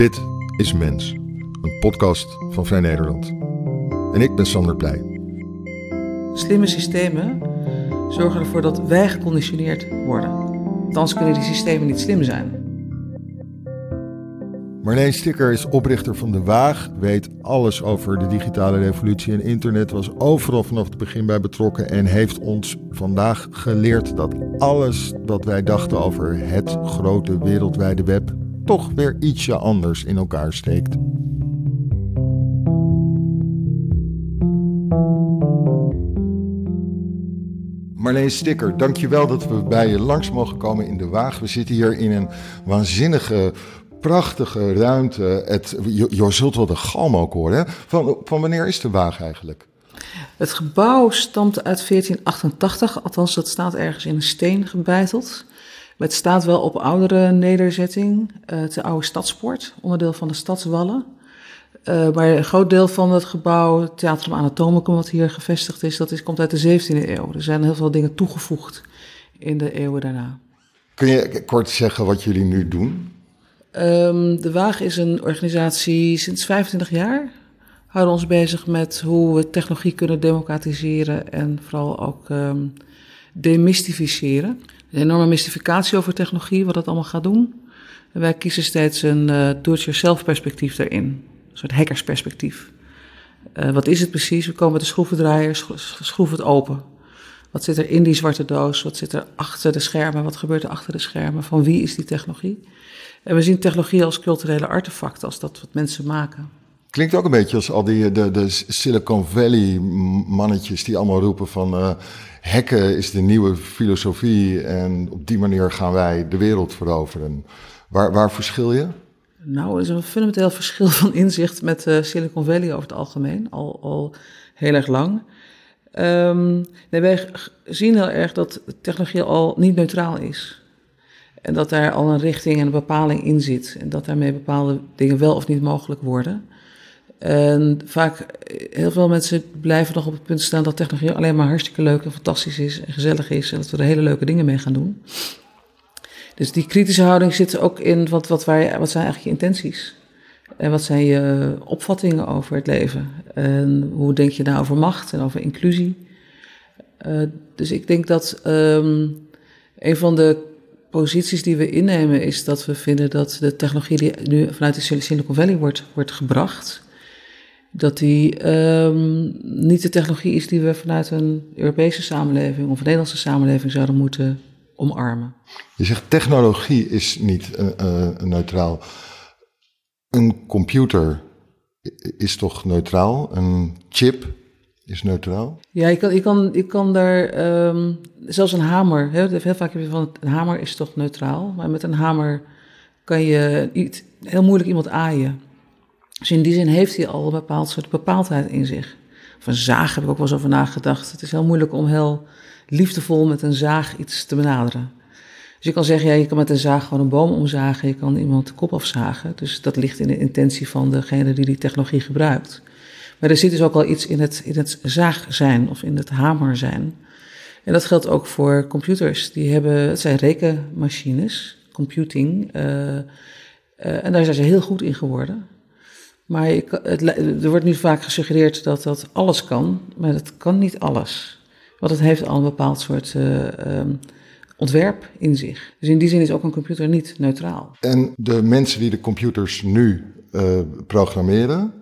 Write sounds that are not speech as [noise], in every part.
Dit is Mens, een podcast van Vrij Nederland. En ik ben Sander Pleij. Slimme systemen zorgen ervoor dat wij geconditioneerd worden. Anders kunnen die systemen niet slim zijn. Marleen Sticker is oprichter van De Waag, weet alles over de digitale revolutie en internet, was overal vanaf het begin bij betrokken en heeft ons vandaag geleerd dat alles wat wij dachten over het grote wereldwijde web toch weer ietsje anders in elkaar steekt. Marleen Sticker, dankjewel dat we bij je langs mogen komen in De Waag. We zitten hier in een waanzinnige prachtige ruimte. Het, je, zult wel de galm ook horen. Van, van wanneer is de Waag eigenlijk? Het gebouw stamt uit 1488, althans dat staat ergens in een steen gebeiteld. Het staat wel op oudere nederzetting. Uh, het oude stadspoort, onderdeel van de stadswallen. Uh, maar een groot deel van het gebouw, Theatrum Anatomicum, wat hier gevestigd is, dat is, komt uit de 17e eeuw. Er zijn heel veel dingen toegevoegd in de eeuwen daarna. Kun je kort zeggen wat jullie nu doen? Um, de Waag is een organisatie sinds 25 jaar. We houden ons bezig met hoe we technologie kunnen democratiseren en vooral ook um, demystificeren. Een enorme mystificatie over technologie, wat dat allemaal gaat doen. En wij kiezen steeds een uh, do-it-yourself perspectief daarin. Een soort hackersperspectief. Uh, wat is het precies? We komen met de schroevendraaier, schroef het open. Wat zit er in die zwarte doos? Wat zit er achter de schermen? Wat gebeurt er achter de schermen? Van wie is die technologie? En we zien technologie als culturele artefact, als dat wat mensen maken. Klinkt ook een beetje als al die de, de Silicon Valley mannetjes die allemaal roepen van uh, hacken is de nieuwe filosofie en op die manier gaan wij de wereld veroveren. Waar, waar verschil je? Nou, er is een fundamenteel verschil van inzicht met uh, Silicon Valley over het algemeen, al, al heel erg lang. Um, wij zien heel erg dat technologie al niet neutraal is. En dat daar al een richting en een bepaling in zit. En dat daarmee bepaalde dingen wel of niet mogelijk worden. En vaak, heel veel mensen blijven nog op het punt staan dat technologie alleen maar hartstikke leuk en fantastisch is en gezellig is. En dat we er hele leuke dingen mee gaan doen. Dus die kritische houding zit ook in wat, wat, wij, wat zijn eigenlijk je intenties? En wat zijn je opvattingen over het leven? En hoe denk je nou over macht en over inclusie? Uh, dus ik denk dat um, een van de posities die we innemen is dat we vinden dat de technologie die nu vanuit de Silicon Valley wordt, wordt gebracht, dat die um, niet de technologie is die we vanuit een Europese samenleving of een Nederlandse samenleving zouden moeten omarmen. Je zegt technologie is niet uh, uh, neutraal. Een computer is toch neutraal? Een chip is neutraal? Ja, je kan, je kan, je kan daar, um, zelfs een hamer, hè, heel vaak heb je van, een hamer is toch neutraal, maar met een hamer kan je niet, heel moeilijk iemand aaien. Dus in die zin heeft hij al een bepaald soort bepaaldheid in zich. Een zaag heb ik ook wel eens over nagedacht. Het is heel moeilijk om heel liefdevol met een zaag iets te benaderen. Dus je kan zeggen, ja, je kan met een zaag gewoon een boom omzagen, je kan iemand de kop afzagen. Dus dat ligt in de intentie van degene die die technologie gebruikt. Maar er zit dus ook al iets in het, in het zaag zijn of in het hamer zijn. En dat geldt ook voor computers. Die hebben, het zijn rekenmachines, computing. Uh, uh, en daar zijn ze heel goed in geworden. Maar het, er wordt nu vaak gesuggereerd dat dat alles kan, maar dat kan niet alles. Want het heeft al een bepaald soort uh, um, ontwerp in zich. Dus in die zin is ook een computer niet neutraal. En de mensen die de computers nu programmeren,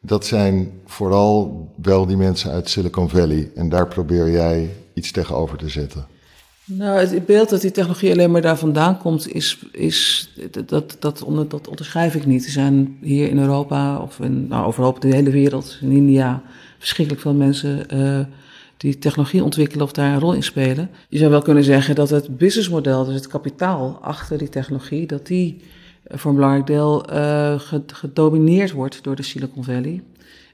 dat zijn vooral wel die mensen uit Silicon Valley. En daar probeer jij iets tegenover te zetten. Nou, het beeld dat die technologie alleen maar daar vandaan komt, is, is, dat, dat, dat onderschrijf ik niet. Er zijn hier in Europa, of in, nou, overal op de hele wereld, in India, verschrikkelijk veel mensen uh, die technologie ontwikkelen of daar een rol in spelen. Je zou wel kunnen zeggen dat het businessmodel, dus het kapitaal achter die technologie, dat die voor een belangrijk deel uh, gedomineerd wordt door de Silicon Valley.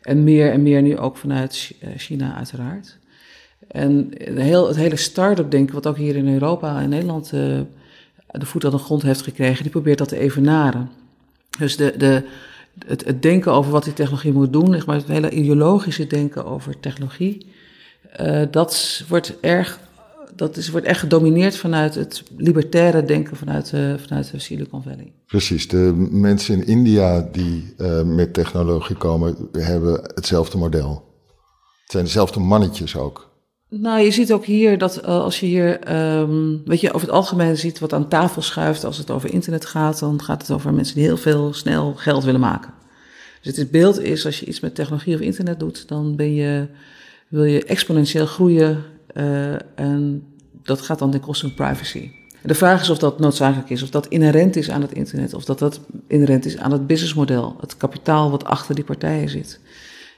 En meer en meer nu ook vanuit China uiteraard. En heel, het hele start-up denken, wat ook hier in Europa en Nederland uh, de voet aan de grond heeft gekregen, die probeert dat te evenaren. Dus de, de, het, het denken over wat die technologie moet doen, zeg maar, het hele ideologische denken over technologie, uh, dat wordt erg dat is, wordt echt gedomineerd vanuit het libertaire denken vanuit, uh, vanuit de Silicon Valley. Precies, de mensen in India die met technologie komen, hebben hetzelfde model. Het zijn dezelfde mannetjes ook. Nou, je ziet ook hier dat uh, als je hier, um, weet je, over het algemeen ziet wat aan tafel schuift als het over internet gaat, dan gaat het over mensen die heel veel snel geld willen maken. Dus het beeld is, als je iets met technologie of internet doet, dan ben je, wil je exponentieel groeien uh, en dat gaat dan ten koste van privacy. En de vraag is of dat noodzakelijk is, of dat inherent is aan het internet, of dat dat inherent is aan het businessmodel, het kapitaal wat achter die partijen zit.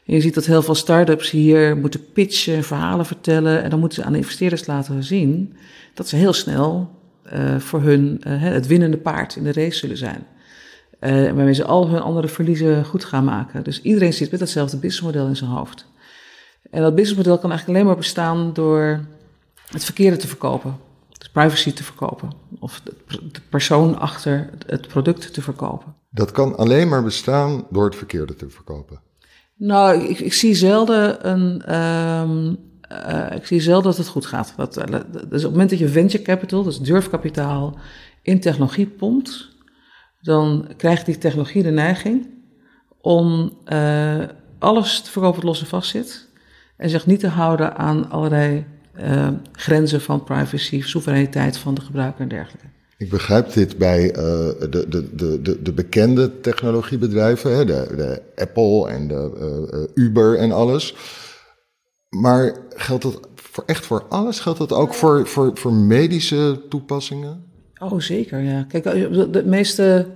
Je ziet dat heel veel start-ups hier moeten pitchen, verhalen vertellen. En dan moeten ze aan de investeerders laten zien dat ze heel snel uh, voor hun uh, het winnende paard in de race zullen zijn. Uh, waarmee ze al hun andere verliezen goed gaan maken. Dus iedereen zit met datzelfde businessmodel in zijn hoofd. En dat businessmodel kan eigenlijk alleen maar bestaan door het verkeerde te verkopen. Dus privacy te verkopen. Of de persoon achter het product te verkopen. Dat kan alleen maar bestaan door het verkeerde te verkopen. Nou, ik, ik zie zelden een. Um, uh, ik zie zelden dat het goed gaat. Dus op het moment dat je venture capital, dus durfkapitaal, in technologie pompt, dan krijgt die technologie de neiging om uh, alles te verkopen wat los en vast zit. En zich niet te houden aan allerlei grenzen van privacy, soevereiniteit van de gebruiker en dergelijke. Ik begrijp dit bij uh, de, de, de, de, bekende technologiebedrijven, hè, de, de Apple en de uh, Uber en alles. Maar geldt dat voor echt voor alles? Geldt dat ook voor, voor, voor medische toepassingen? Oh, zeker, ja. Kijk, de, de meeste,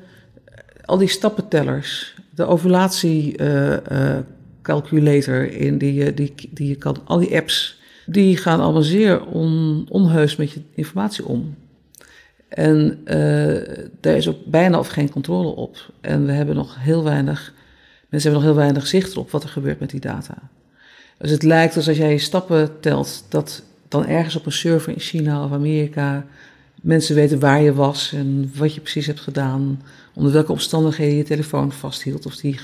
al die stappentellers, de ovulatiecalculator in die, die, die je kan, al die apps, die gaan allemaal zeer on, onheus met je informatie om. En uh, daar is ook bijna of geen controle op. En we hebben nog heel weinig, mensen hebben nog heel weinig zicht op wat er gebeurt met die data. Dus het lijkt alsof als jij je stappen telt, dat dan ergens op een server in China of Amerika mensen weten waar je was en wat je precies hebt gedaan, onder welke omstandigheden je je telefoon vasthield, of die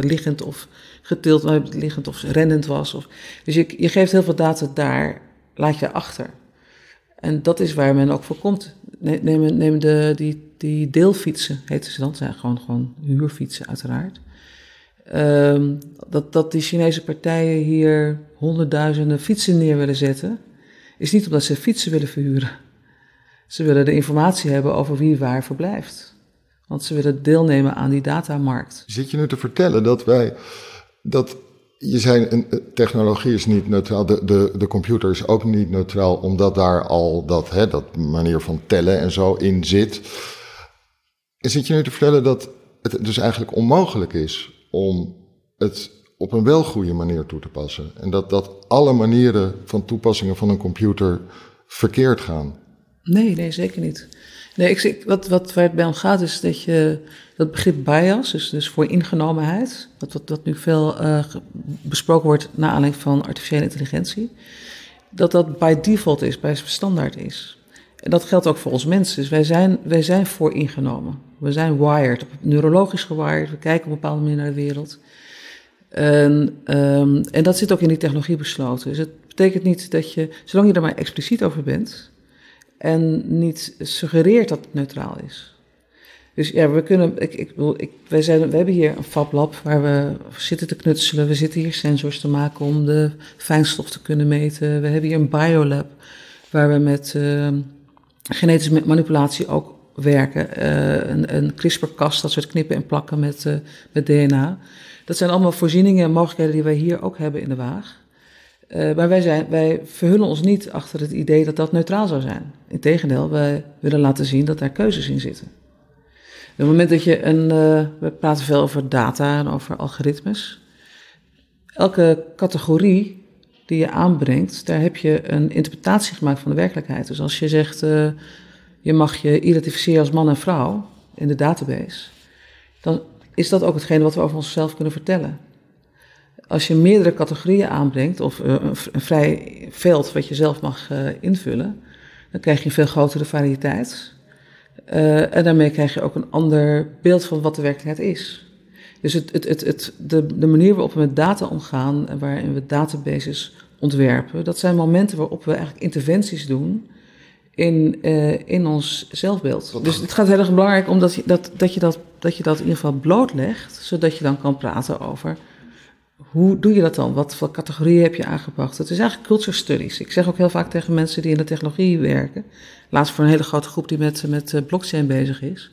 liggend of getild, liggend of rennend was. Of, dus je, je geeft heel veel data daar, laat je achter. En dat is waar men ook voor komt. Neem, de, die, die deelfietsen, heten ze dan. zijn gewoon, gewoon huurfietsen, uiteraard. Um, dat, dat die Chinese partijen hier honderdduizenden fietsen neer willen zetten, is niet omdat ze fietsen willen verhuren. Ze willen de informatie hebben over wie waar verblijft. Want ze willen deelnemen aan die datamarkt. Zit je nu te vertellen dat wij dat je zei, technologie is niet neutraal, de, de, de computer is ook niet neutraal, omdat daar al dat, hè, dat manier van tellen en zo in zit. En zit je nu te vertellen dat het dus eigenlijk onmogelijk is om het op een wel goede manier toe te passen? En dat, dat alle manieren van toepassingen van een computer verkeerd gaan? Nee, nee, zeker niet. Nee, ik, wat, wat, waar het bij om gaat is dat je dat begrip bias, dus, dus voor ingenomenheid, wat, wat nu veel uh, besproken wordt naar aanleiding van artificiële intelligentie, dat dat by default is, bij standaard is. En dat geldt ook voor ons mensen. Dus wij zijn, wij zijn voor ingenomen. We zijn wired, neurologisch gewired. We kijken op een bepaalde manier naar de wereld. En, um, en dat zit ook in die technologie besloten. Dus het betekent niet dat je, zolang je er maar expliciet over bent, en niet suggereert dat het neutraal is. Dus ja, we kunnen, ik, ik bedoel, ik, wij, zijn, we hebben hier een FabLab waar we zitten te knutselen. We zitten hier sensors te maken om de fijnstof te kunnen meten. We hebben hier een biolab waar we met uh, genetische manipulatie ook werken. Uh, een, een CRISPR-Cas, dat soort knippen en plakken met, uh, met DNA. Dat zijn allemaal voorzieningen en mogelijkheden die wij hier ook hebben in de Waag. Maar wij, zijn, wij verhullen ons niet achter het idee dat dat neutraal zou zijn. Integendeel, wij willen laten zien dat daar keuzes in zitten. Op het moment dat je een. Uh, we praten veel over data en over algoritmes. Elke categorie die je aanbrengt, daar heb je een interpretatie gemaakt van de werkelijkheid. Dus als je zegt, uh, je mag je identificeren als man en vrouw in de database, dan is dat ook hetgene wat we over onszelf kunnen vertellen. Als je meerdere categorieën aanbrengt, of uh, een vrij veld wat je zelf mag invullen, dan krijg je een veel grotere variëteit. Uh, en daarmee krijg je ook een ander beeld van wat de werkelijkheid is. Dus het, het, het, het, de, de manier waarop we met data omgaan en waarin we databases ontwerpen, dat zijn momenten waarop we eigenlijk interventies doen in, uh, in ons zelfbeeld. dus het gaat heel erg belangrijk om dat je dat, dat, je dat, dat je dat in ieder geval blootlegt, zodat je dan kan praten over hoe doe je dat dan? Wat voor categorieën heb je aangepakt? Het is eigenlijk culture studies. Ik zeg ook heel vaak tegen mensen die in de technologie werken, laatst voor een hele grote groep die met, met eh, blockchain bezig is.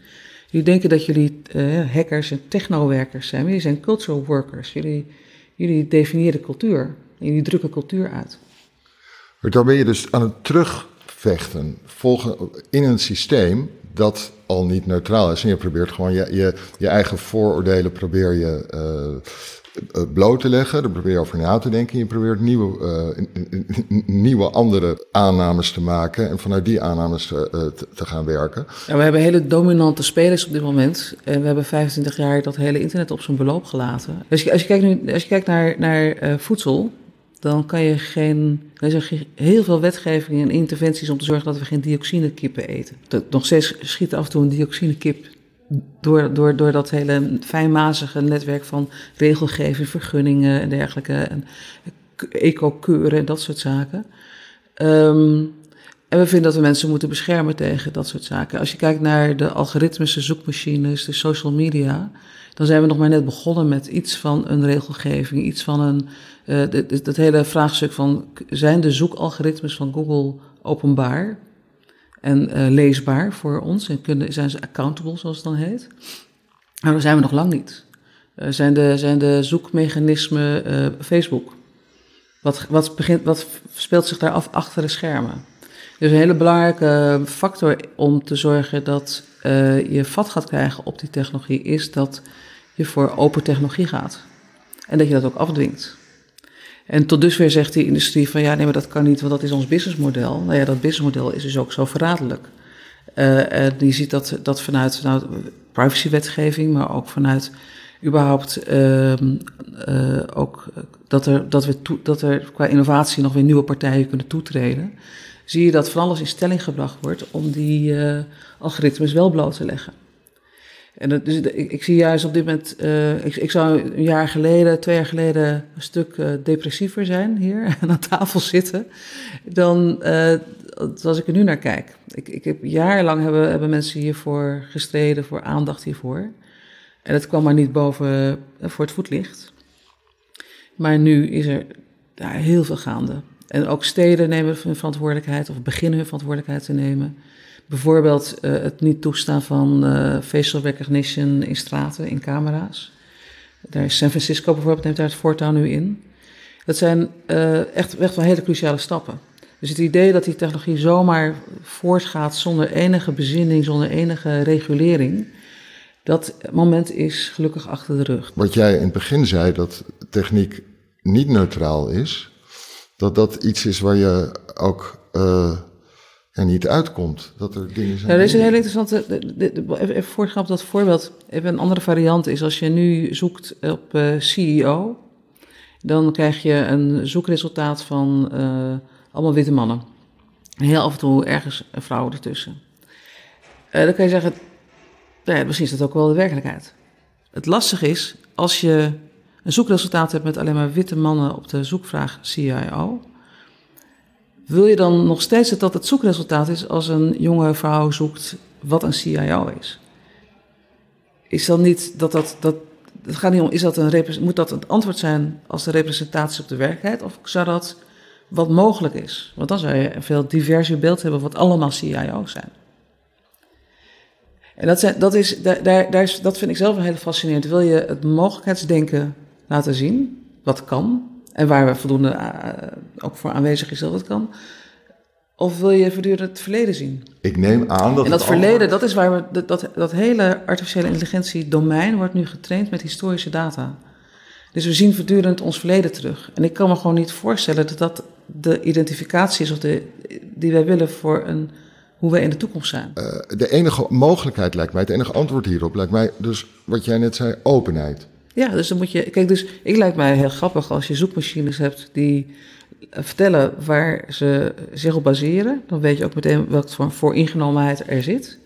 Jullie denken dat jullie uh, hackers en technowerkers zijn, maar jullie zijn cultural workers. Jullie, jullie definiëren cultuur. Jullie drukken cultuur uit. Dan ben je dus aan het terugvechten volgen, in een systeem dat al niet neutraal is. En je probeert gewoon je, je, je eigen vooroordelen probeer je eh, bloot te leggen. Daar probeer je over na te denken. Je probeert nieuwe, uh, nieuwe andere aannames te maken. En vanuit die aannames uh, te, te, gaan werken. Ja, we hebben hele dominante spelers op dit moment. En we hebben 25 jaar dat hele internet op zijn beloop gelaten. Dus als je kijkt, nu, als je kijkt naar, naar voedsel. Dan kan je geen. Er zijn heel veel wetgeving en interventies om te zorgen dat we geen dioxinekippen eten. nog steeds schiet af en toe een dioxinekip door, door, door dat hele fijnmazige netwerk van regelgeving, vergunningen en dergelijke, en eco-keuren en dat soort zaken. Um, en we vinden dat we mensen moeten beschermen tegen dat soort zaken. Als je kijkt naar de algoritmische zoekmachines, de social media, dan zijn we nog maar net begonnen met iets van een regelgeving, iets van een. Uh, dat hele vraagstuk van: zijn de zoekalgoritmes van Google openbaar? En uh, leesbaar voor ons en kunnen, zijn ze accountable, zoals het dan heet. Maar daar zijn we nog lang niet. Uh, zijn, de, zijn de zoekmechanismen uh, Facebook? Wat, wat, begint, wat speelt zich daar af achter de schermen? Dus een hele belangrijke factor om te zorgen dat je vat gaat krijgen op die technologie is dat je voor open technologie gaat. En dat je dat ook afdwingt. En tot dusver zegt die industrie van ja, nee, maar dat kan niet, want dat is ons businessmodel. Nou ja, dat businessmodel is dus ook zo verraderlijk. Uh, en je ziet dat, dat vanuit nou, privacywetgeving, maar ook vanuit überhaupt uh, uh, ook dat er, dat, we dat er qua innovatie nog weer nieuwe partijen kunnen toetreden. Zie je dat van alles in stelling gebracht wordt om die algoritmes wel bloot te leggen. En dat, dus ik, zie juist op dit moment, uh, ik, zou een jaar geleden, twee jaar geleden, een stuk uh, depressiever zijn hier [laughs] aan tafel zitten, dan uh, als ik er nu naar kijk. Ik, ik heb jarenlang hebben, hebben mensen hiervoor gestreden, voor aandacht hiervoor. En het kwam maar niet boven voor het voetlicht. Maar nu is er daar heel veel gaande. En ook steden nemen hun verantwoordelijkheid of beginnen hun verantwoordelijkheid te nemen. Bijvoorbeeld uh, het niet toestaan van uh, facial recognition in straten, in camera's. Daar is San Francisco bijvoorbeeld, neemt daar het voortouw nu in. Dat zijn echt, echt wel hele cruciale stappen. Dus het idee dat die technologie zomaar voortgaat zonder enige bezinning, zonder enige regulering, dat moment is gelukkig achter de rug. Wat jij in het begin zei, dat techniek niet neutraal is, dat dat iets is waar je ook er niet uitkomt. Dat er dingen zijn. Ja, er is een heel interessante. Even voortgaan op dat voorbeeld. Even een andere variant is als je nu zoekt op uh, eh, CEO, dan krijg je een zoekresultaat van uh, allemaal witte mannen. Heel af en toe ergens een vrouw ertussen. Uh, dan kan je zeggen, nou ja, misschien is dat ook wel de werkelijkheid. Het lastige is, als je een zoekresultaat hebt met alleen maar witte mannen op de zoekvraag CIO, wil je dan nog steeds dat dat het zoekresultaat is als een jonge vrouw zoekt wat een CIO is? Is dan niet dat dat. dat het gaat niet om, is dat een, moet dat het antwoord zijn als de representatie op de werkelijkheid? Of zou dat wat mogelijk is? Want dan zou je een veel diverser beeld hebben wat allemaal CIO's zijn. En dat, zijn, dat, is, daar, daar is, dat vind ik zelf hele fascinerend. Wil je het mogelijkheidsdenken laten zien, wat kan, en waar we voldoende uh, ook voor aanwezig is dat het kan. Of wil je voortdurend het verleden zien? Ik neem aan dat. En dat verleden, dat is waar we. Dat, dat, dat hele artificiële intelligentie domein wordt nu getraind met historische data. Dus we zien voortdurend ons verleden terug. En ik kan me gewoon niet voorstellen dat dat de identificatie is of de, die wij willen voor een, hoe wij in de toekomst zijn. Uh, de enige mogelijkheid lijkt mij, het enige antwoord hierop lijkt mij dus wat jij net zei, openheid. Ja, dus dan moet je. Kijk, dus ik lijkt mij heel grappig als je zoekmachines hebt die eh, vertellen waar ze zich op baseren. Dan weet je ook meteen welke voor ingenomenheid er zit.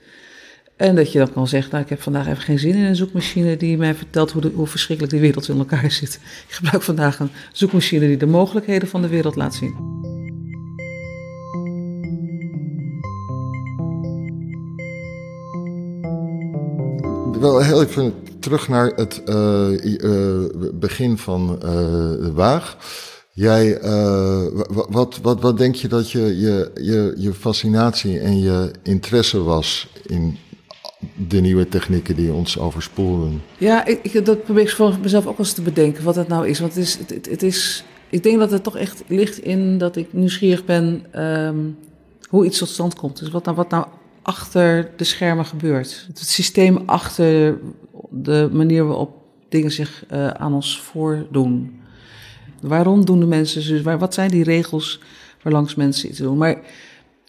En dat je dan kan zeggen, nou, ik heb vandaag even geen zin in een zoekmachine die mij vertelt hoe, de, hoe verschrikkelijk die wereld in elkaar [laughs] zit. Ik gebruik vandaag een zoekmachine die de mogelijkheden van de wereld laat zien. Wel heel even terug naar het uh, uh, begin van de Waag. Jij, wat, wat, wat denk je dat je, je, je, je fascinatie en je interesse was in de nieuwe technieken die ons overspoelen? Ja, ik, dat probeer ik voor mezelf ook eens te bedenken wat het nou is. Want het is, het, het is, ik denk dat het toch echt ligt in dat ik nieuwsgierig ben um, hoe iets tot stand komt. Dus wat nou, wat nou achter de schermen gebeurt. Het systeem achter de manier waarop dingen zich uh, aan ons voordoen. Waarom doen de mensen dus? Wat zijn die regels waarlangs mensen iets doen? Maar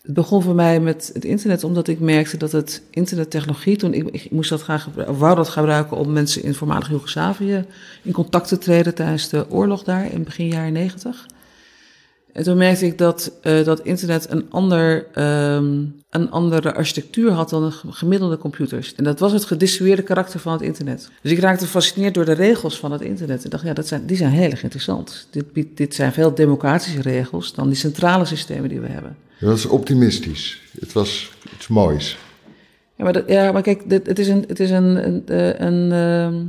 het begon voor mij met het internet, omdat ik merkte dat het internettechnologie, toen ik, ik moest dat graag, wou dat gebruiken om mensen in voormalig Joegoslavië in contact te treden tijdens de oorlog daar in begin jaren negentig. En toen merkte ik dat, uh, dat internet een, ander, um, een andere architectuur had dan de gemiddelde computers. En dat was het gedistribueerde karakter van het internet. Dus ik raakte gefascineerd door de regels van het internet. En dacht, ja, dat zijn, die zijn heel erg interessant. Dit, dit zijn veel democratische regels dan die centrale systemen die we hebben. Dat was optimistisch. Het was iets moois. Ja, maar, dat, ja, maar kijk, dit, het is een, het is een, een, een, een, ehm,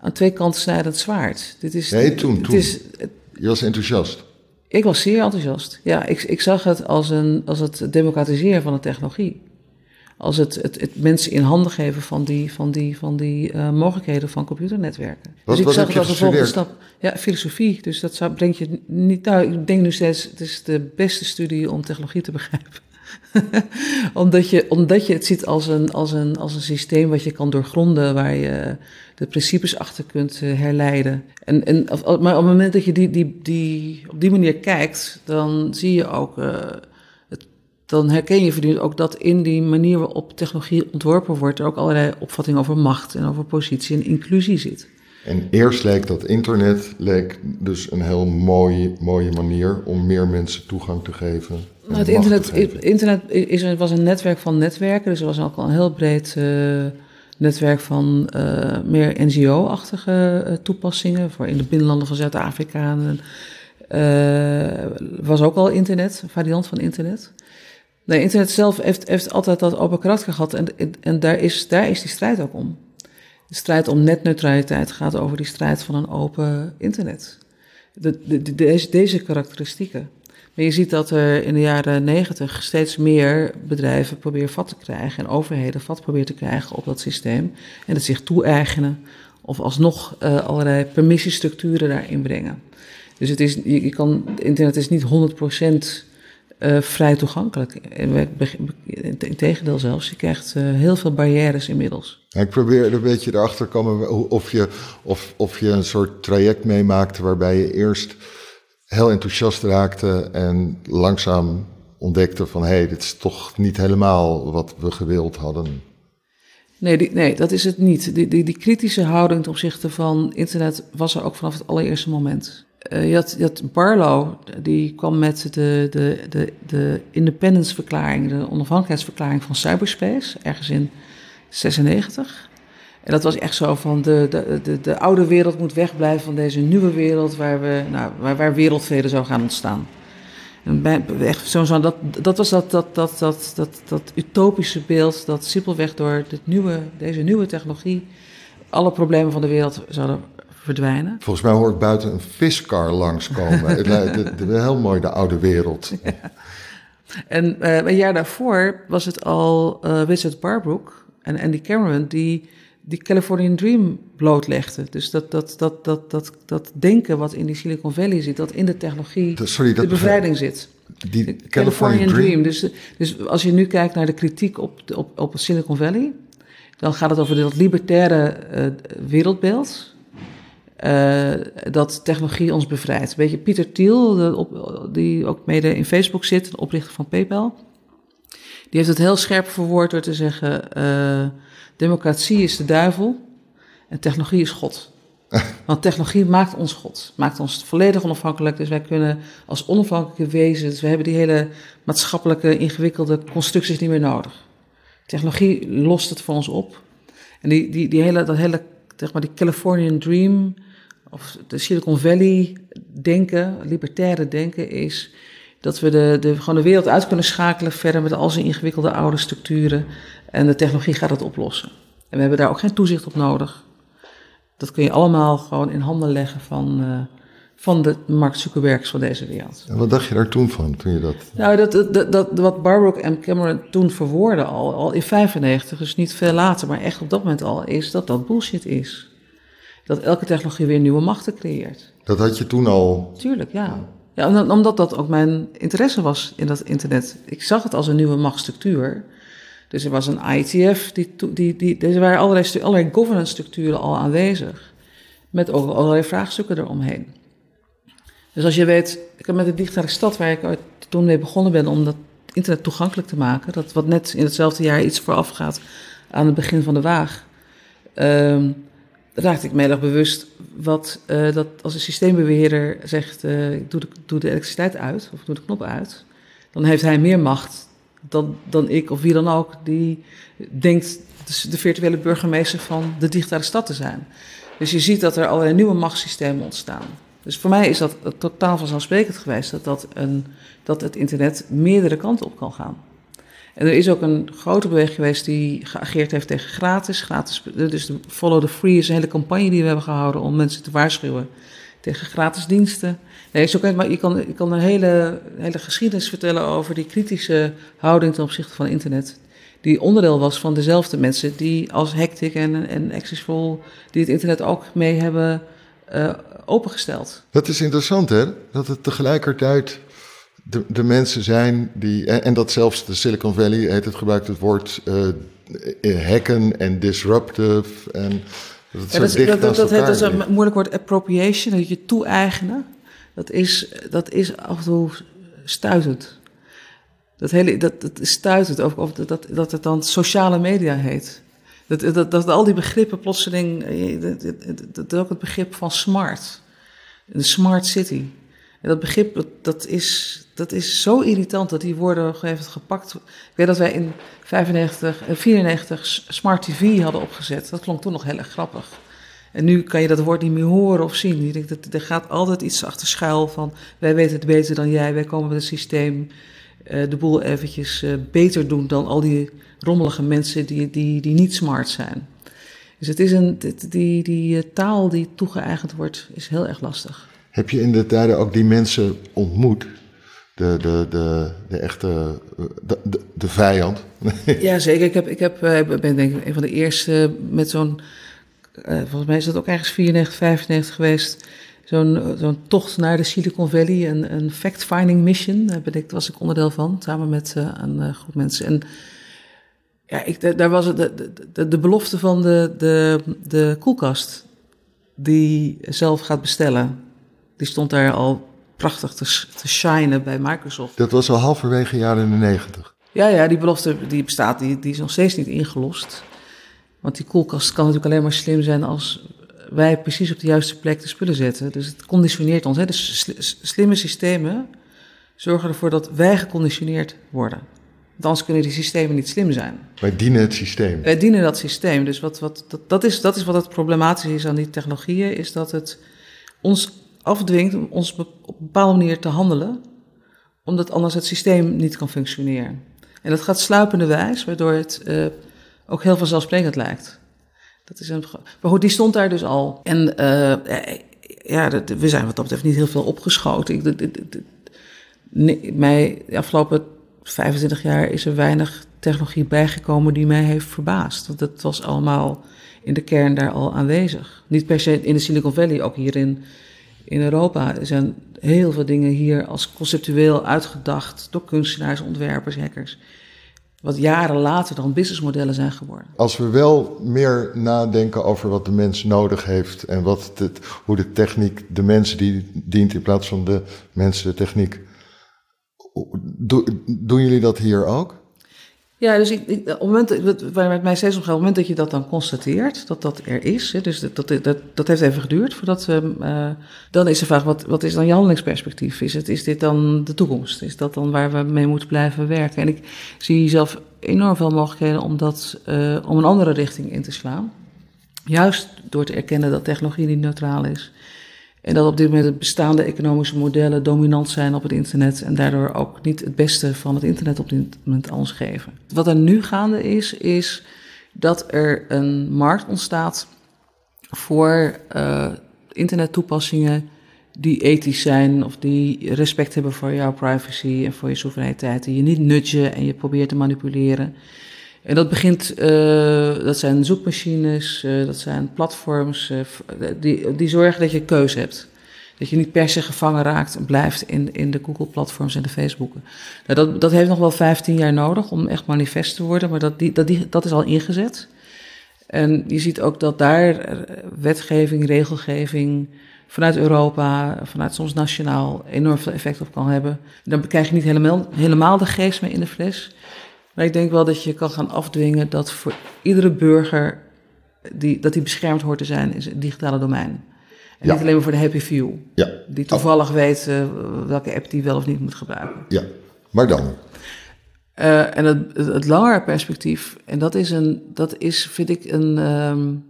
aan twee kanten snijdend zwaard. Dit is, nee, toen, toen. Is, Je was enthousiast. Ik was zeer enthousiast. Ja, ik, ik zag het als, een, als het democratiseren van de technologie. Als het, het, het mensen in handen geven van die, van die, van die uh, mogelijkheden van computernetwerken. Wat, dus ik zag het als een volgende stap. Ja, filosofie. Dus dat zou, brengt je niet. Nou, ik denk nu steeds, het is de beste studie om technologie te [laughs] begrijpen. omdat, je, omdat je het ziet als een, als, een, als een systeem wat je kan doorgronden, waar je de principes achter kunt eh, herleiden. En, en, maar op het moment dat je die, die, die, op die manier kijkt, dan zie je ook, uh, het, dan herken je voortdurend ook dat in die manier waarop technologie ontworpen wordt, er ook allerlei opvattingen over macht en over positie en inclusie zit. En eerst leek dat internet leek dus een heel mooie, mooie manier om meer mensen toegang te geven. Nou, het internet, internet is, was een netwerk van netwerken, dus er was ook al een heel breed uh, netwerk van uh, meer NGO-achtige uh, toepassingen voor in de binnenlanden van Zuid-Afrika. was ook al internet, een variant van internet. Nee, internet zelf heeft, heeft altijd dat open karakter gehad en, en daar, is, daar is die strijd ook om. De strijd om netneutraliteit gaat over die strijd van een open internet. De, de, deze, deze karakteristieken. Maar je ziet dat er in de jaren negentig steeds meer bedrijven proberen vat te krijgen en overheden vat proberen te krijgen op dat systeem en het zich toe-eigenen of alsnog uh, allerlei permissiestructuren daarin brengen. Dus het is, je, je kan, internet is niet 100% uh, vrij toegankelijk. Integendeel zelfs, je krijgt uh, heel veel barrières inmiddels. ik probeer een beetje erachter te komen of je, of, of je een soort traject meemaakte waarbij je eerst heel enthousiast raakte en langzaam ontdekte van hé, hey, dit is toch niet helemaal wat we gewild hadden. Nee, nee dat is het niet. Die, die, die kritische houding ten opzichte van internet was er ook vanaf het allereerste moment. Uh, je, had, je Barlow, die kwam met de, de, de, de independence-verklaring, de onafhankelijkheidsverklaring van cyberspace, ergens in 96. En dat was echt zo van de, de, de, de oude wereld moet wegblijven van deze nieuwe wereld waar, we, nou, waar, waar wereldvrede zou gaan ontstaan. En bij, echt zo, zo, dat, dat was dat, dat, dat, dat, dat, dat utopische beeld dat simpelweg door dit nieuwe, deze nieuwe technologie alle problemen van de wereld zouden verdwijnen. Volgens mij hoort buiten een viskar langskomen. [laughs] het lijkt heel mooi, de oude wereld. En uh, een jaar daarvoor was het al uh, Richard Barbrook en Andy Cameron die die Californian Dream blootlegde. Dus dat, dat, dat, dat, dat, dat denken wat in die Silicon Valley zit, dat in de technologie Sorry, de bevrijding zit. Die Californian, Californian Dream. Dream. Dus, dus als je nu kijkt naar de kritiek op, op, op Silicon Valley, dan gaat het over dat libertaire uh, wereldbeeld. Uh, dat technologie ons bevrijdt. Weet je, Pieter Thiel, de op, die ook mede in Facebook zit, de oprichter van PayPal, die heeft het heel scherp verwoord door te zeggen: uh, democratie is de duivel en technologie is God. [laughs] Want technologie maakt ons God, maakt ons volledig onafhankelijk. Dus wij kunnen als onafhankelijke wezens, we hebben die hele maatschappelijke ingewikkelde constructies niet meer nodig. Technologie lost het voor ons op. En die, die, die hele, dat hele, zeg maar, die Californian Dream, of de Silicon Valley denken, libertaire denken, is dat we de, de, gewoon de wereld uit kunnen schakelen verder met al zijn ingewikkelde oude structuren. En de technologie gaat het oplossen. En we hebben daar ook geen toezicht op nodig. Dat kun je allemaal gewoon in handen leggen van, uh, van de Mark Zuckerbergs van deze wereld. En wat dacht je daar toen van, toen je dat... Nou, dat, dat, dat, wat Barbrook en Cameron toen verwoorden al, al in 95, dus niet veel later, maar echt op dat moment al, is dat dat bullshit is. Dat elke technologie weer nieuwe machten creëert. Dat had je toen al... Tuurlijk, ja. Ja, omdat dat ook mijn interesse was in dat internet. Ik zag het als een nieuwe machtsstructuur. Dus er was een IETF, die, die, die, er waren allerlei, allerlei governance structuren al aanwezig. Met ook allerlei vraagstukken eromheen. Dus als je weet, ik heb met de digitale stad, waar ik toen mee begonnen ben om dat internet toegankelijk te maken, dat wat net in hetzelfde jaar iets vooraf gaat aan het begin van de waag, uh, raakte ik me heel bewust wat uh, dat als een systeembeheerder zegt, uh, ik doe de, doe de elektriciteit uit of doe de knop uit, dan heeft hij meer macht dan, dan ik of wie dan ook die denkt de virtuele burgemeester van de digitale stad te zijn. Dus je ziet dat er allerlei nieuwe machtssystemen ontstaan. Dus voor mij is dat totaal vanzelfsprekend geweest dat, dat, een, dat het internet meerdere kanten op kan gaan. En er is ook een grote beweging geweest die geageerd heeft tegen gratis. gratis dus de Follow the Free is een hele campagne die we hebben gehouden om mensen te waarschuwen tegen gratis diensten. Nee, zo kan, maar je kan, je kan een hele, hele geschiedenis vertellen over die kritische houding ten opzichte van internet. Die onderdeel was van dezelfde mensen die als Hectic en, en Accessful, die het internet ook mee hebben uh, opengesteld. Dat is interessant hè, dat het tegelijkertijd de, de mensen zijn die, en, dat zelfs de Silicon Valley heet het gebruikt het woord uh, hacken en disruptive en dat, ja, dat, dat, dat, dat is een moeilijk woord appropriation, dat je toe-eigenen. Dat is, dat is af en toe stuitend. Dat, hele, dat, dat is stuitend, of, of dat, dat het dan sociale media heet. Dat, dat, dat al die begrippen plotseling, dat, dat ook het begrip van smart. De smart city. Dat begrip, dat, is, dat is zo irritant dat die woorden even gepakt. Ik weet dat wij in 95, 94 eh, Smart TV hadden opgezet. Dat klonk toen nog heel erg grappig. En nu kan je dat woord niet meer horen of zien. Je denkt, dat, er gaat altijd iets achter schuil van... wij weten het beter dan jij, wij komen met een systeem... Uh, de boel eventjes uh, beter doen dan al die rommelige mensen die, die, die niet smart zijn. Dus het is een, die, die, die taal die toegeëigend wordt, is heel erg lastig. Heb je in de tijden ook die mensen ontmoet? De, de, de, de echte de, de, de vijand? [laughs] ja, zeker. Ik, heb, ik heb, eh, ben denk ik een van de eerste met zo'n... Uh, volgens mij is dat ook ergens 94, 95 geweest. Zo'n zo'n tocht naar de Silicon Valley, een, een fact-finding mission. Daar, ben ik, was ik onderdeel van, samen met een groep mensen. En ja, ik, daar was het de, de, de belofte van de, de, de koelkast die zelf gaat bestellen. Die stond daar al prachtig te, te shinen bij Microsoft. Dat was al halverwege jaren de negentig. Ja, ja, die belofte die bestaat, die, die is nog steeds niet ingelost. Want die koelkast kan natuurlijk alleen maar slim zijn als wij precies op de juiste plek de spullen zetten. Dus het conditioneert ons. Hè. Dus slimme systemen zorgen ervoor dat wij geconditioneerd worden. Want anders kunnen die systemen niet slim zijn. Wij dienen het systeem. Wij dienen dat systeem. Dus wat, wat, dat, dat, is, dat is wat het problematisch is aan die technologieën, is dat het ons afdwingt om ons op een bepaalde manier te handelen, omdat anders het systeem niet kan functioneren. En dat gaat sluipende wijs, waardoor het uh, ook heel vanzelfsprekend lijkt. Dat is een, maar goed, die stond daar dus al. En uh, ja, we zijn wat dat betreft niet heel veel opgeschoten. Ik, mij, de afgelopen 25 jaar is er weinig technologie bijgekomen die mij heeft verbaasd. Want dat was allemaal in de kern daar al aanwezig. Niet per se in de Silicon Valley, ook hier in Europa zijn heel veel dingen hier als conceptueel uitgedacht door kunstenaars, ontwerpers, hackers. Wat jaren later dan businessmodellen zijn geworden. Als we wel meer nadenken over wat de mens nodig heeft en wat het, hoe de techniek de mensen die dient in plaats van de mensen de techniek. doen jullie dat hier ook? Ja, dus ik, op het moment, waar het mij steeds om gaat, op het moment dat je dat dan constateert, dat dat er is, hè, dus dat, dat, dat, dat heeft even geduurd voordat uh, dan is de vraag, wat, wat is dan je handelingsperspectief? Is, het, is dit dan de toekomst? Is dat dan waar we mee moeten blijven werken? En ik zie zelf enorm veel mogelijkheden om, dat, uh, om een andere richting in te slaan. Juist door te erkennen dat technologie niet neutraal is. En dat op dit moment de bestaande economische modellen dominant zijn op het internet en daardoor ook niet het beste van het internet op dit moment aan ons geven. Wat er nu gaande is, is dat er een markt ontstaat voor uh, internettoepassingen die ethisch zijn of die respect hebben voor jouw privacy en voor je soevereiniteit. Die je niet nudgen en je probeert te manipuleren. En dat begint, uh, dat zijn zoekmachines, uh, dat zijn platforms, uh, die, die zorgen dat je keuze hebt. Dat je niet per se gevangen raakt en blijft in, in de Google-platforms en de Facebooken. Nou, dat, dat heeft nog wel 15 jaar nodig om echt manifest te worden, maar dat, die, dat, die, dat is al ingezet. En je ziet ook dat daar wetgeving, regelgeving vanuit Europa, vanuit soms nationaal enorm veel effect op kan hebben. Dan krijg je niet helemaal, helemaal de geest mee in de fles. Maar ik denk wel dat je kan gaan afdwingen dat voor iedere burger die, dat die beschermd hoort te zijn in het digitale domein. En niet alleen maar voor de happy few. Ja. Die toevallig weet uh, welke app die wel of niet moet gebruiken. Ja, maar dan? Uh, en het, het, het, langere perspectief, en dat is, een, dat is vind ik een. Um,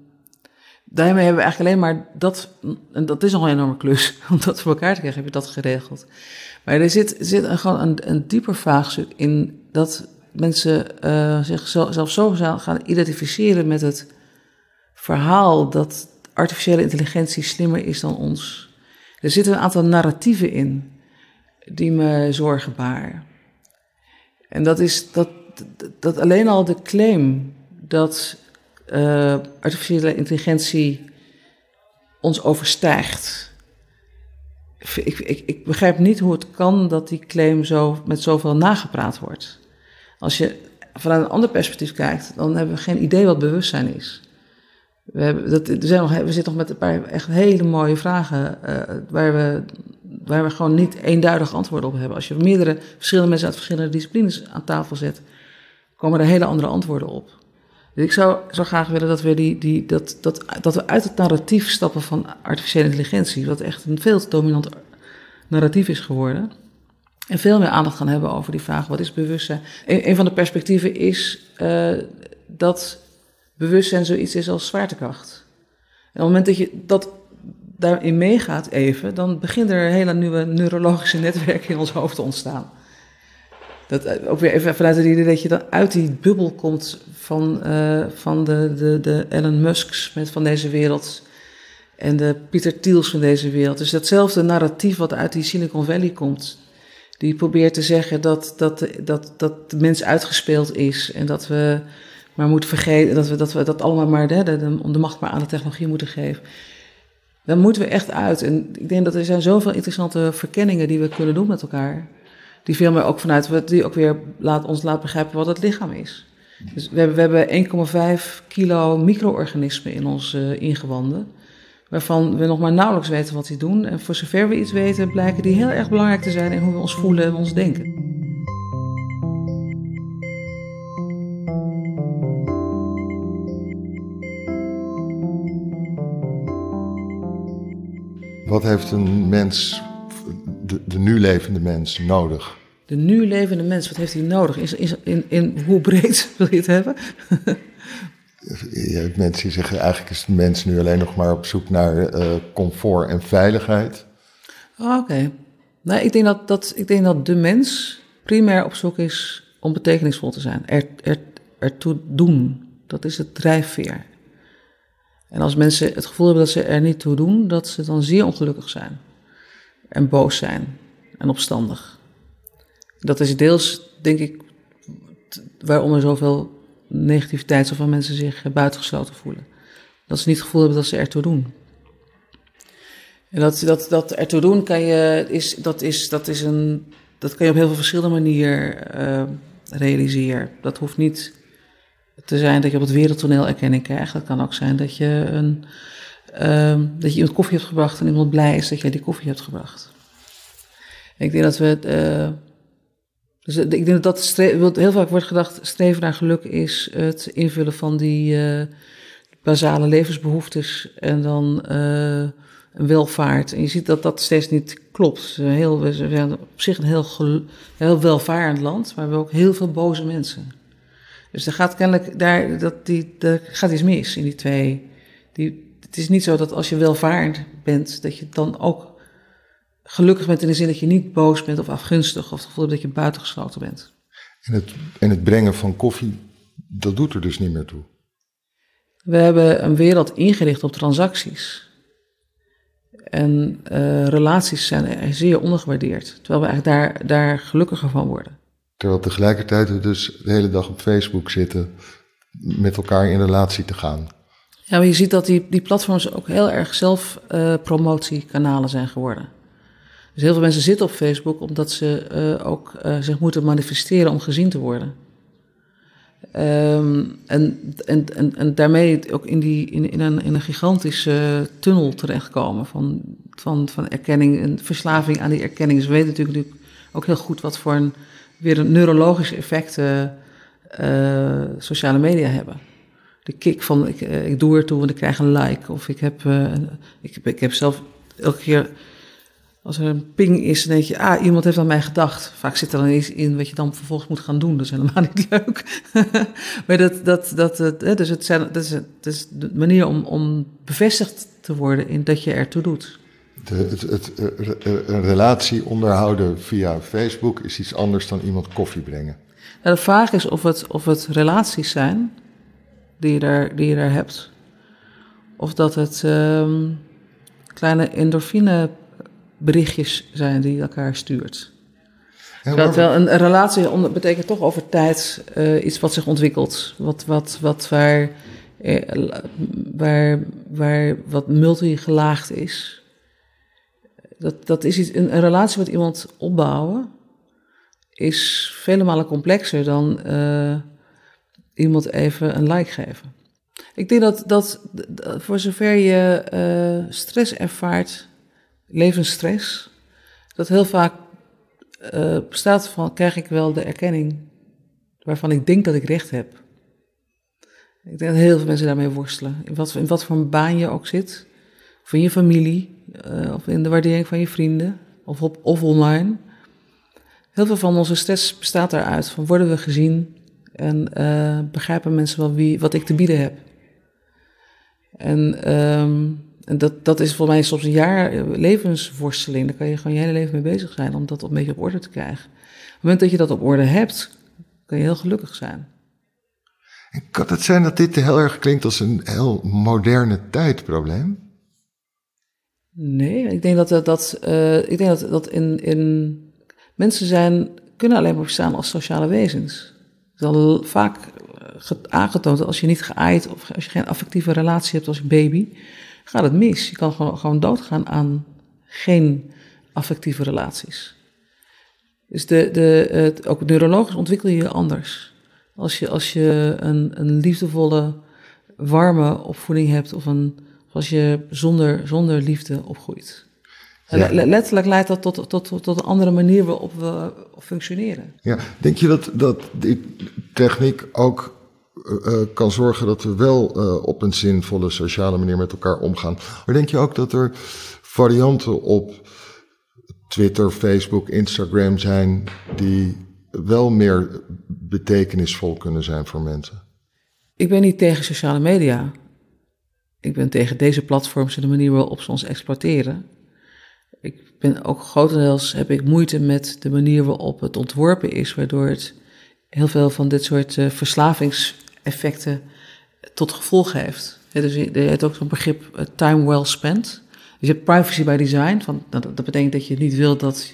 daarmee hebben we eigenlijk alleen maar dat. En dat is nog een enorme klus. [laughs] Om dat voor elkaar te krijgen, heb je dat geregeld. Maar er zit, zit een, gewoon een, een dieper vraagstuk in dat mensen uh, zichzelf zo gaan identificeren met het verhaal dat artificiële intelligentie slimmer is dan ons. Er zitten een aantal narratieven in die me zorgen baren. En dat is dat, dat alleen al de claim dat uh, artificiële intelligentie ons overstijgt. Ik, ik, ik begrijp niet hoe het kan dat die claim zo met zoveel nagepraat wordt. Als je vanuit een ander perspectief kijkt, dan hebben we geen idee wat bewustzijn is. We, hebben, dat, er zijn nog, we zitten nog met een paar echt hele mooie vragen uh, waar, we, waar we gewoon niet eenduidig antwoorden op hebben. Als je meerdere verschillende mensen uit verschillende disciplines aan tafel zet, komen er hele andere antwoorden op. Dus ik zou, zou graag willen dat we, die, die, dat, dat, dat we uit het narratief stappen van artificiële intelligentie, wat echt een veel te dominant narratief is geworden. En veel meer aandacht gaan hebben over die vraag: wat is bewustzijn? Een, een van de perspectieven is uh, dat bewustzijn zoiets is als zwaartekracht. En op het moment dat je dat daarin meegaat even, dan begint er een hele nieuwe neurologische netwerken in ons hoofd te ontstaan. Dat eh, ook weer even vanuit het idee dat je dan uit die bubbel komt van, uh, van de, de, de Elon Musks met van deze wereld en de Peter Thiels van deze wereld. Dus datzelfde narratief wat uit die Silicon Valley komt, die probeert te zeggen dat, dat, dat, dat de mens uitgespeeld is en dat we maar moeten vergeten, dat we dat, we dat allemaal maar de, de, de macht maar aan de technologie moeten geven. Dan moeten we echt uit. En ik denk dat er zijn zoveel interessante verkenningen die we kunnen doen met elkaar. Die veel meer ook vanuit, die ook weer ons laat begrijpen wat het lichaam is. Dus we hebben, we hebben 1,5 kilo micro-organismen in onze uh, ingewanden waarvan we nog maar nauwelijks weten wat die doen. En voor zover we iets weten, blijken die heel erg belangrijk te zijn in hoe we ons voelen en ons denken. Wat heeft een mens, de, de nu levende mens, nodig? De nu levende mens, wat heeft hij nodig? In, in, in, in hoe breed [laughs] wil je het hebben? Mensen zeggen eigenlijk is de mens nu alleen nog maar op zoek naar uh, comfort en veiligheid. Oh, Oké. Nou, ik denk dat, dat, ik denk dat de mens primair op zoek is om betekenisvol te zijn. Er, er, ertoe doen. Dat is het drijfveer. En als mensen het gevoel hebben dat ze er niet toe doen, dat ze dan zeer ongelukkig zijn. En boos zijn. En opstandig. Dat is deels, denk ik, waarom er zoveel negativiteit, zoveel mensen zich buitengesloten voelen. Dat ze niet het gevoel hebben dat ze ertoe doen. En dat, dat, dat ertoe doen kan je, is, dat, is, dat, is een, dat kan je op heel veel verschillende manieren uh, realiseren. Dat hoeft niet te zijn dat je op het wereldtoneel erkenning krijgt. Dat kan ook zijn dat je, een, uh, dat je iemand koffie hebt gebracht en iemand blij is dat jij die koffie hebt gebracht. ik denk dat we, uh, Dus ik denk dat heel vaak wordt gedacht, streven naar geluk is het invullen van die uh, basale levensbehoeftes en dan een welvaart. En je ziet dat dat steeds niet klopt. Heel, we zijn op zich een heel, heel welvarend land, maar we hebben ook heel veel boze mensen. Dus er gaat kennelijk daar, dat die, er gaat iets mis in die twee. Die, het is niet zo dat als je welvarend bent, dat je dan ook gelukkig bent in de zin dat je niet boos bent of afgunstig of het gevoel dat je buitengesloten bent. En het, en het brengen van koffie, dat doet er dus niet meer toe. We hebben een wereld ingericht op transacties. En uh, relaties zijn zeer ondergewaardeerd. Terwijl we eigenlijk daar, daar gelukkiger van worden. Terwijl tegelijkertijd we dus de hele dag op Facebook zitten met elkaar in relatie te gaan. Ja, maar je ziet dat die, die platforms ook heel erg zelf uh, zijn geworden. Dus heel veel mensen zitten op Facebook omdat ze uh, ook uh, zich moeten manifesteren om gezien te worden. Um, en, en, en, en daarmee ook in, die, in, in, een, in een gigantische tunnel terechtkomen van, van, van erkenning en verslaving aan die erkenning. We weten natuurlijk ook heel goed wat voor een, weer een neurologische effecten uh, sociale media hebben. De kick van ik, ik doe er toe en ik krijg een like. Of ik heb, ik, ik heb zelf elke keer als er een ping is, dan denk je, ah, iemand heeft aan mij gedacht. Vaak zit er dan iets in wat je dan vervolgens moet gaan doen. Dat is helemaal niet [laughs] leuk. maar dat, dat, dat, dat, dus het, zijn, dat, is, is de manier om, om bevestigd te worden in dat je ertoe doet. De, het, het, een relatie onderhouden via Facebook is iets anders dan iemand koffie brengen. Nou, de vraag is of het, of het relaties zijn die je daar, die je daar hebt. Of dat het um, kleine endorfine berichtjes zijn die elkaar stuurt. Maar... wel een, relatie betekent toch over tijd uh, iets wat zich ontwikkelt. Wat, wat, wat waar, eh, waar, waar wat multigelaagd is. Dat, dat is iets, een, een relatie met iemand opbouwen is vele malen complexer dan uh, iemand even een like geven. Ik denk dat, dat, dat voor zover je uh, stress ervaart levensstress, dat heel vaak uh, bestaat van, krijg ik wel de erkenning waarvan ik denk dat ik recht heb. Ik denk dat heel veel mensen daarmee worstelen. In wat, in wat voor een baan je ook zit, of in je familie, uh, of in de waardering van je vrienden, of, of online. Heel veel van onze stress bestaat daaruit, van worden we gezien en uh, begrijpen mensen wel wie, wat ik te bieden heb. En um, en dat, dat is voor mij soms een jaar eh, levensworsteling. Daar kan je gewoon je hele leven mee bezig zijn om dat een beetje op orde te krijgen. Op het moment dat je dat op orde hebt, kan je heel gelukkig zijn. Kan het zijn dat dit heel erg klinkt als een heel moderne tijdprobleem? Nee, ik denk dat, dat, uh, ik denk dat, dat in, in mensen zijn, kunnen alleen maar bestaan als sociale wezens. Het is al vaak eh, aangetoond dat als je niet geaaid of als je geen affectieve relatie hebt als baby, gaat het mis. Je kan gewoon, gewoon doodgaan aan geen affectieve relaties. Dus de, de, het, ook neurologisch ontwikkel je je anders. Als je, als je een, een liefdevolle, warme opvoeding hebt of, een, als je zonder, zonder liefde opgroeit. Ja. Letterlijk leidt dat tot, tot, tot, een andere manier waarop we functioneren. Ja, denk je dat, dat die techniek ook uh, kan zorgen dat we wel uh, op een zinvolle sociale manier met elkaar omgaan. Maar denk je ook dat er varianten op Twitter, Facebook, Instagram zijn die wel meer betekenisvol kunnen zijn voor mensen? Ik ben niet tegen sociale media. Ik ben tegen deze platforms en de manier waarop ze ons exploiteren. Ik ben ook grotendeels heb ik moeite met de manier waarop het ontworpen is, waardoor het heel veel van dit soort verslavings effecten tot gevolg heeft. dus je hebt ook zo'n begrip uh, time well spent. Dus je hebt privacy by design. Van, dat, dat, betekent dat je niet wilt dat,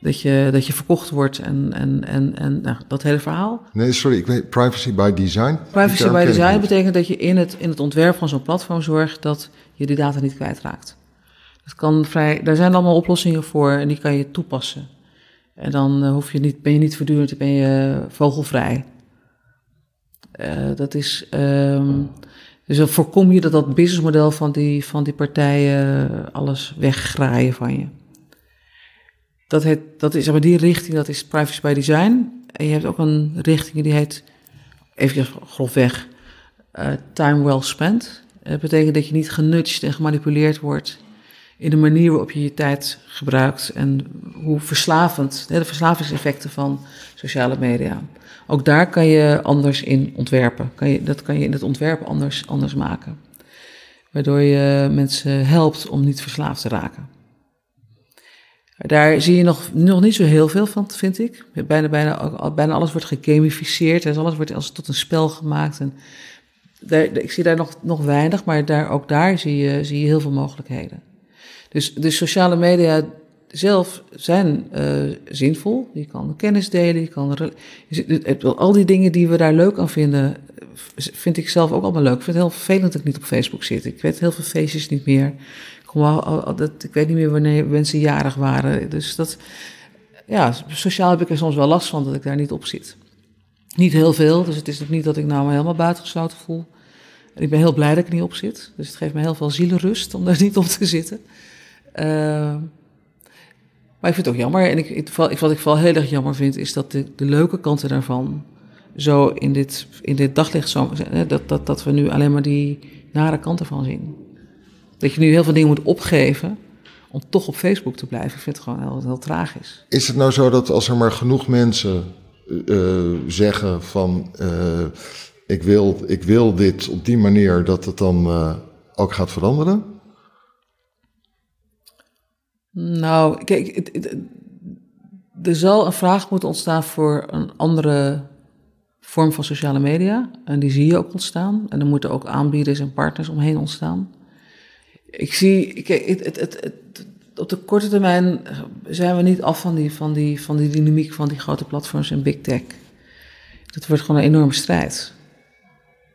dat, je, dat je verkocht wordt en, en, en, en nou, dat hele verhaal. Nee, sorry, ik weet privacy by design. Privacy by design betekent dat je in het, in het ontwerp van zo'n platform zorgt dat je die data niet kwijtraakt. Dat kan vrij, daar zijn allemaal oplossingen voor en die kan je toepassen. En dan uh, hoef je niet, ben je niet voortdurend ben je vogelvrij. Uh, dat is. Um, dus dan voorkom je dat dat businessmodel van die, van die partijen alles weggraaien van je. Dat, heet, dat is maar die richting, dat is privacy by design. En je hebt ook een richting die heet, even grofweg, uh, time well spent. Dat betekent dat je niet genudged en gemanipuleerd wordt in de manier waarop je je tijd gebruikt en hoe verslavend, de verslavingseffecten van sociale media. Ook daar kan je anders in ontwerpen. Kan je, dat kan je in het ontwerp anders, anders maken. Waardoor je mensen helpt om niet verslaafd te raken. Daar zie je nog, nog niet zo heel veel van, vind ik. Bijna, bijna, bijna alles wordt gegamificeerd. En alles wordt als tot een spel gemaakt. En daar, ik zie daar nog, nog weinig, maar daar, ook daar zie je, zie je heel veel mogelijkheden. Dus de sociale media zelf zijn uh, zinvol. Je kan kennis delen, je kan. Al die dingen die we daar leuk aan vinden, vind ik zelf ook allemaal leuk. Ik vind het heel vervelend dat ik niet op Facebook zit. Ik weet heel veel feestjes niet meer. Ik, ik weet niet meer wanneer mensen jarig waren. Dus dat. Ja, sociaal heb ik er soms wel last van dat ik daar niet op zit. Niet heel veel, dus het is ook niet dat ik nou me helemaal buitengesloten voel. Ik ben heel blij dat ik er niet op zit. Dus het geeft me heel veel zielenrust om daar [laughs] niet op te zitten. Uh, maar ik vind het ook jammer. En ik, ik, wat ik vooral heel erg jammer vind, is dat de, leuke kanten daarvan zo in dit, in dit daglicht zo, dat, dat, dat we nu alleen maar die nare kanten van zien. Dat je nu heel veel dingen moet opgeven om toch op Facebook te blijven. Ik vind het gewoon heel, heel tragisch. Is het nou zo dat als er maar genoeg mensen uh, zeggen van uh, ik, wil, ik wil dit op die manier, dat het dan ook gaat veranderen? Nou, kijk, er zal een vraag moeten ontstaan voor een andere vorm van sociale media. En die zie je ook ontstaan. En er moeten ook aanbieders en partners omheen ontstaan. Ik zie, kijk, het, het, op de korte termijn zijn we niet af van die, van, die, van die dynamiek van die grote platforms en big tech. Dat wordt gewoon een enorme strijd.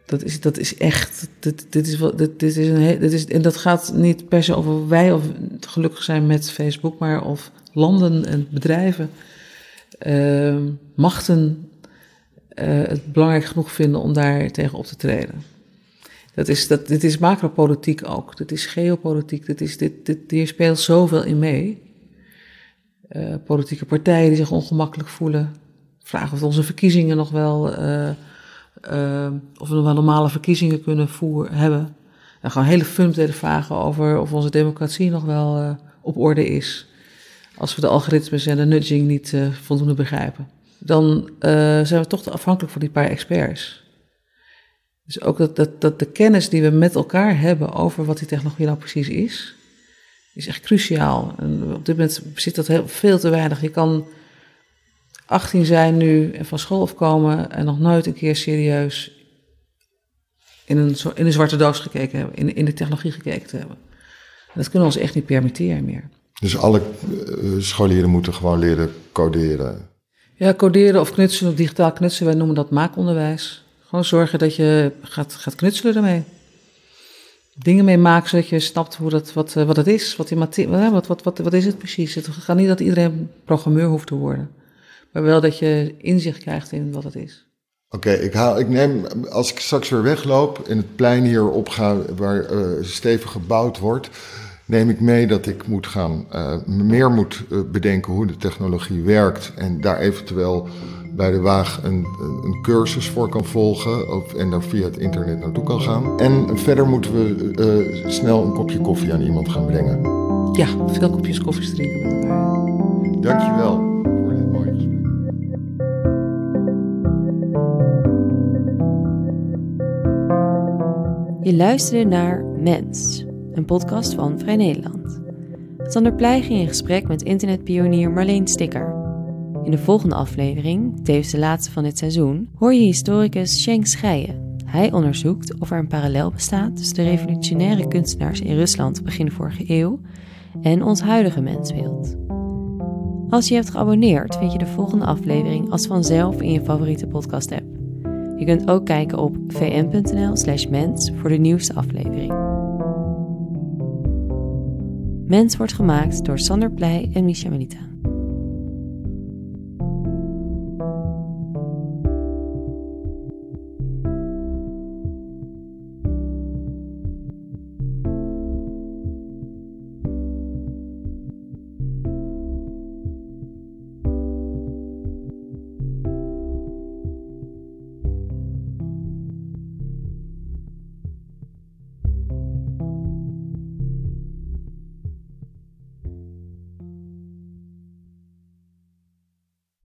Dat is, dat is echt. Dit, dit, is, dit, dit is een, is, en dat gaat niet per se over wij of gelukkig zijn met Facebook, maar of landen en bedrijven, uh, machten uh, het belangrijk genoeg vinden om daar tegen op te treden. Dat is, dat, dit is macropolitiek ook. Dit is geopolitiek. Dit is, dit, dit, hier speelt zoveel in mee. Uh, politieke partijen die zich ongemakkelijk voelen. Vragen of onze verkiezingen nog wel uh, of we nog wel normale verkiezingen kunnen voeren, hebben. En gewoon hele fundamentele vragen over of onze democratie nog wel uh, op orde is. Als we de algoritmes en de nudging niet uh, voldoende begrijpen. Dan zijn we toch afhankelijk van die paar experts. Dus ook dat, dat, dat de kennis die we met elkaar hebben over wat die technologie nou precies is, is echt cruciaal. En op dit moment zit dat heel, veel te weinig. Je kan 18 zijn nu en van school afkomen en nog nooit een keer serieus in een, in een zwarte doos gekeken hebben, in, in de technologie gekeken te hebben. dat kunnen we ons echt niet permitteren meer. Dus alle uh, scholieren moeten gewoon leren coderen? Ja, coderen of knutselen of digitaal knutselen, wij noemen dat maakonderwijs. Gewoon zorgen dat je gaat, gaat knutselen ermee. Dingen mee maken zodat je snapt hoe dat, wat, wat het is. Wat, die wat, wat, wat, wat is het precies? Het gaat niet dat iedereen programmeur hoeft te worden maar wel dat je inzicht krijgt in wat het is. Oké, ik ik, ik neem, als ik straks weer wegloop en het plein hier op ga waar uh, stevig gebouwd wordt, neem ik mee dat ik moet gaan, uh, meer moet uh, bedenken hoe de technologie werkt en daar eventueel bij de Waag een, een cursus voor kan volgen of, en daar via het internet naartoe kan gaan. En verder moeten we snel een kopje koffie aan iemand gaan brengen. Ja, veel kopjes koffie drinken met elkaar. Dankjewel. Je luisterde naar Mens, een podcast van Vrij Nederland. Sander Pleij ging in gesprek met internetpionier Marleen Sticker. In de volgende aflevering, tevens de laatste van dit seizoen, hoor je historicus Schenk Scheijen. Hij onderzoekt of er een parallel bestaat tussen de revolutionaire kunstenaars in Rusland begin vorige eeuw en ons huidige mensbeeld. Als je hebt geabonneerd, vind je de volgende aflevering als vanzelf in je favoriete podcast-app. Je kunt ook kijken op vm.nl/slash mens voor de nieuwste aflevering. Mens wordt gemaakt door Sander Pleij en Misha Melita.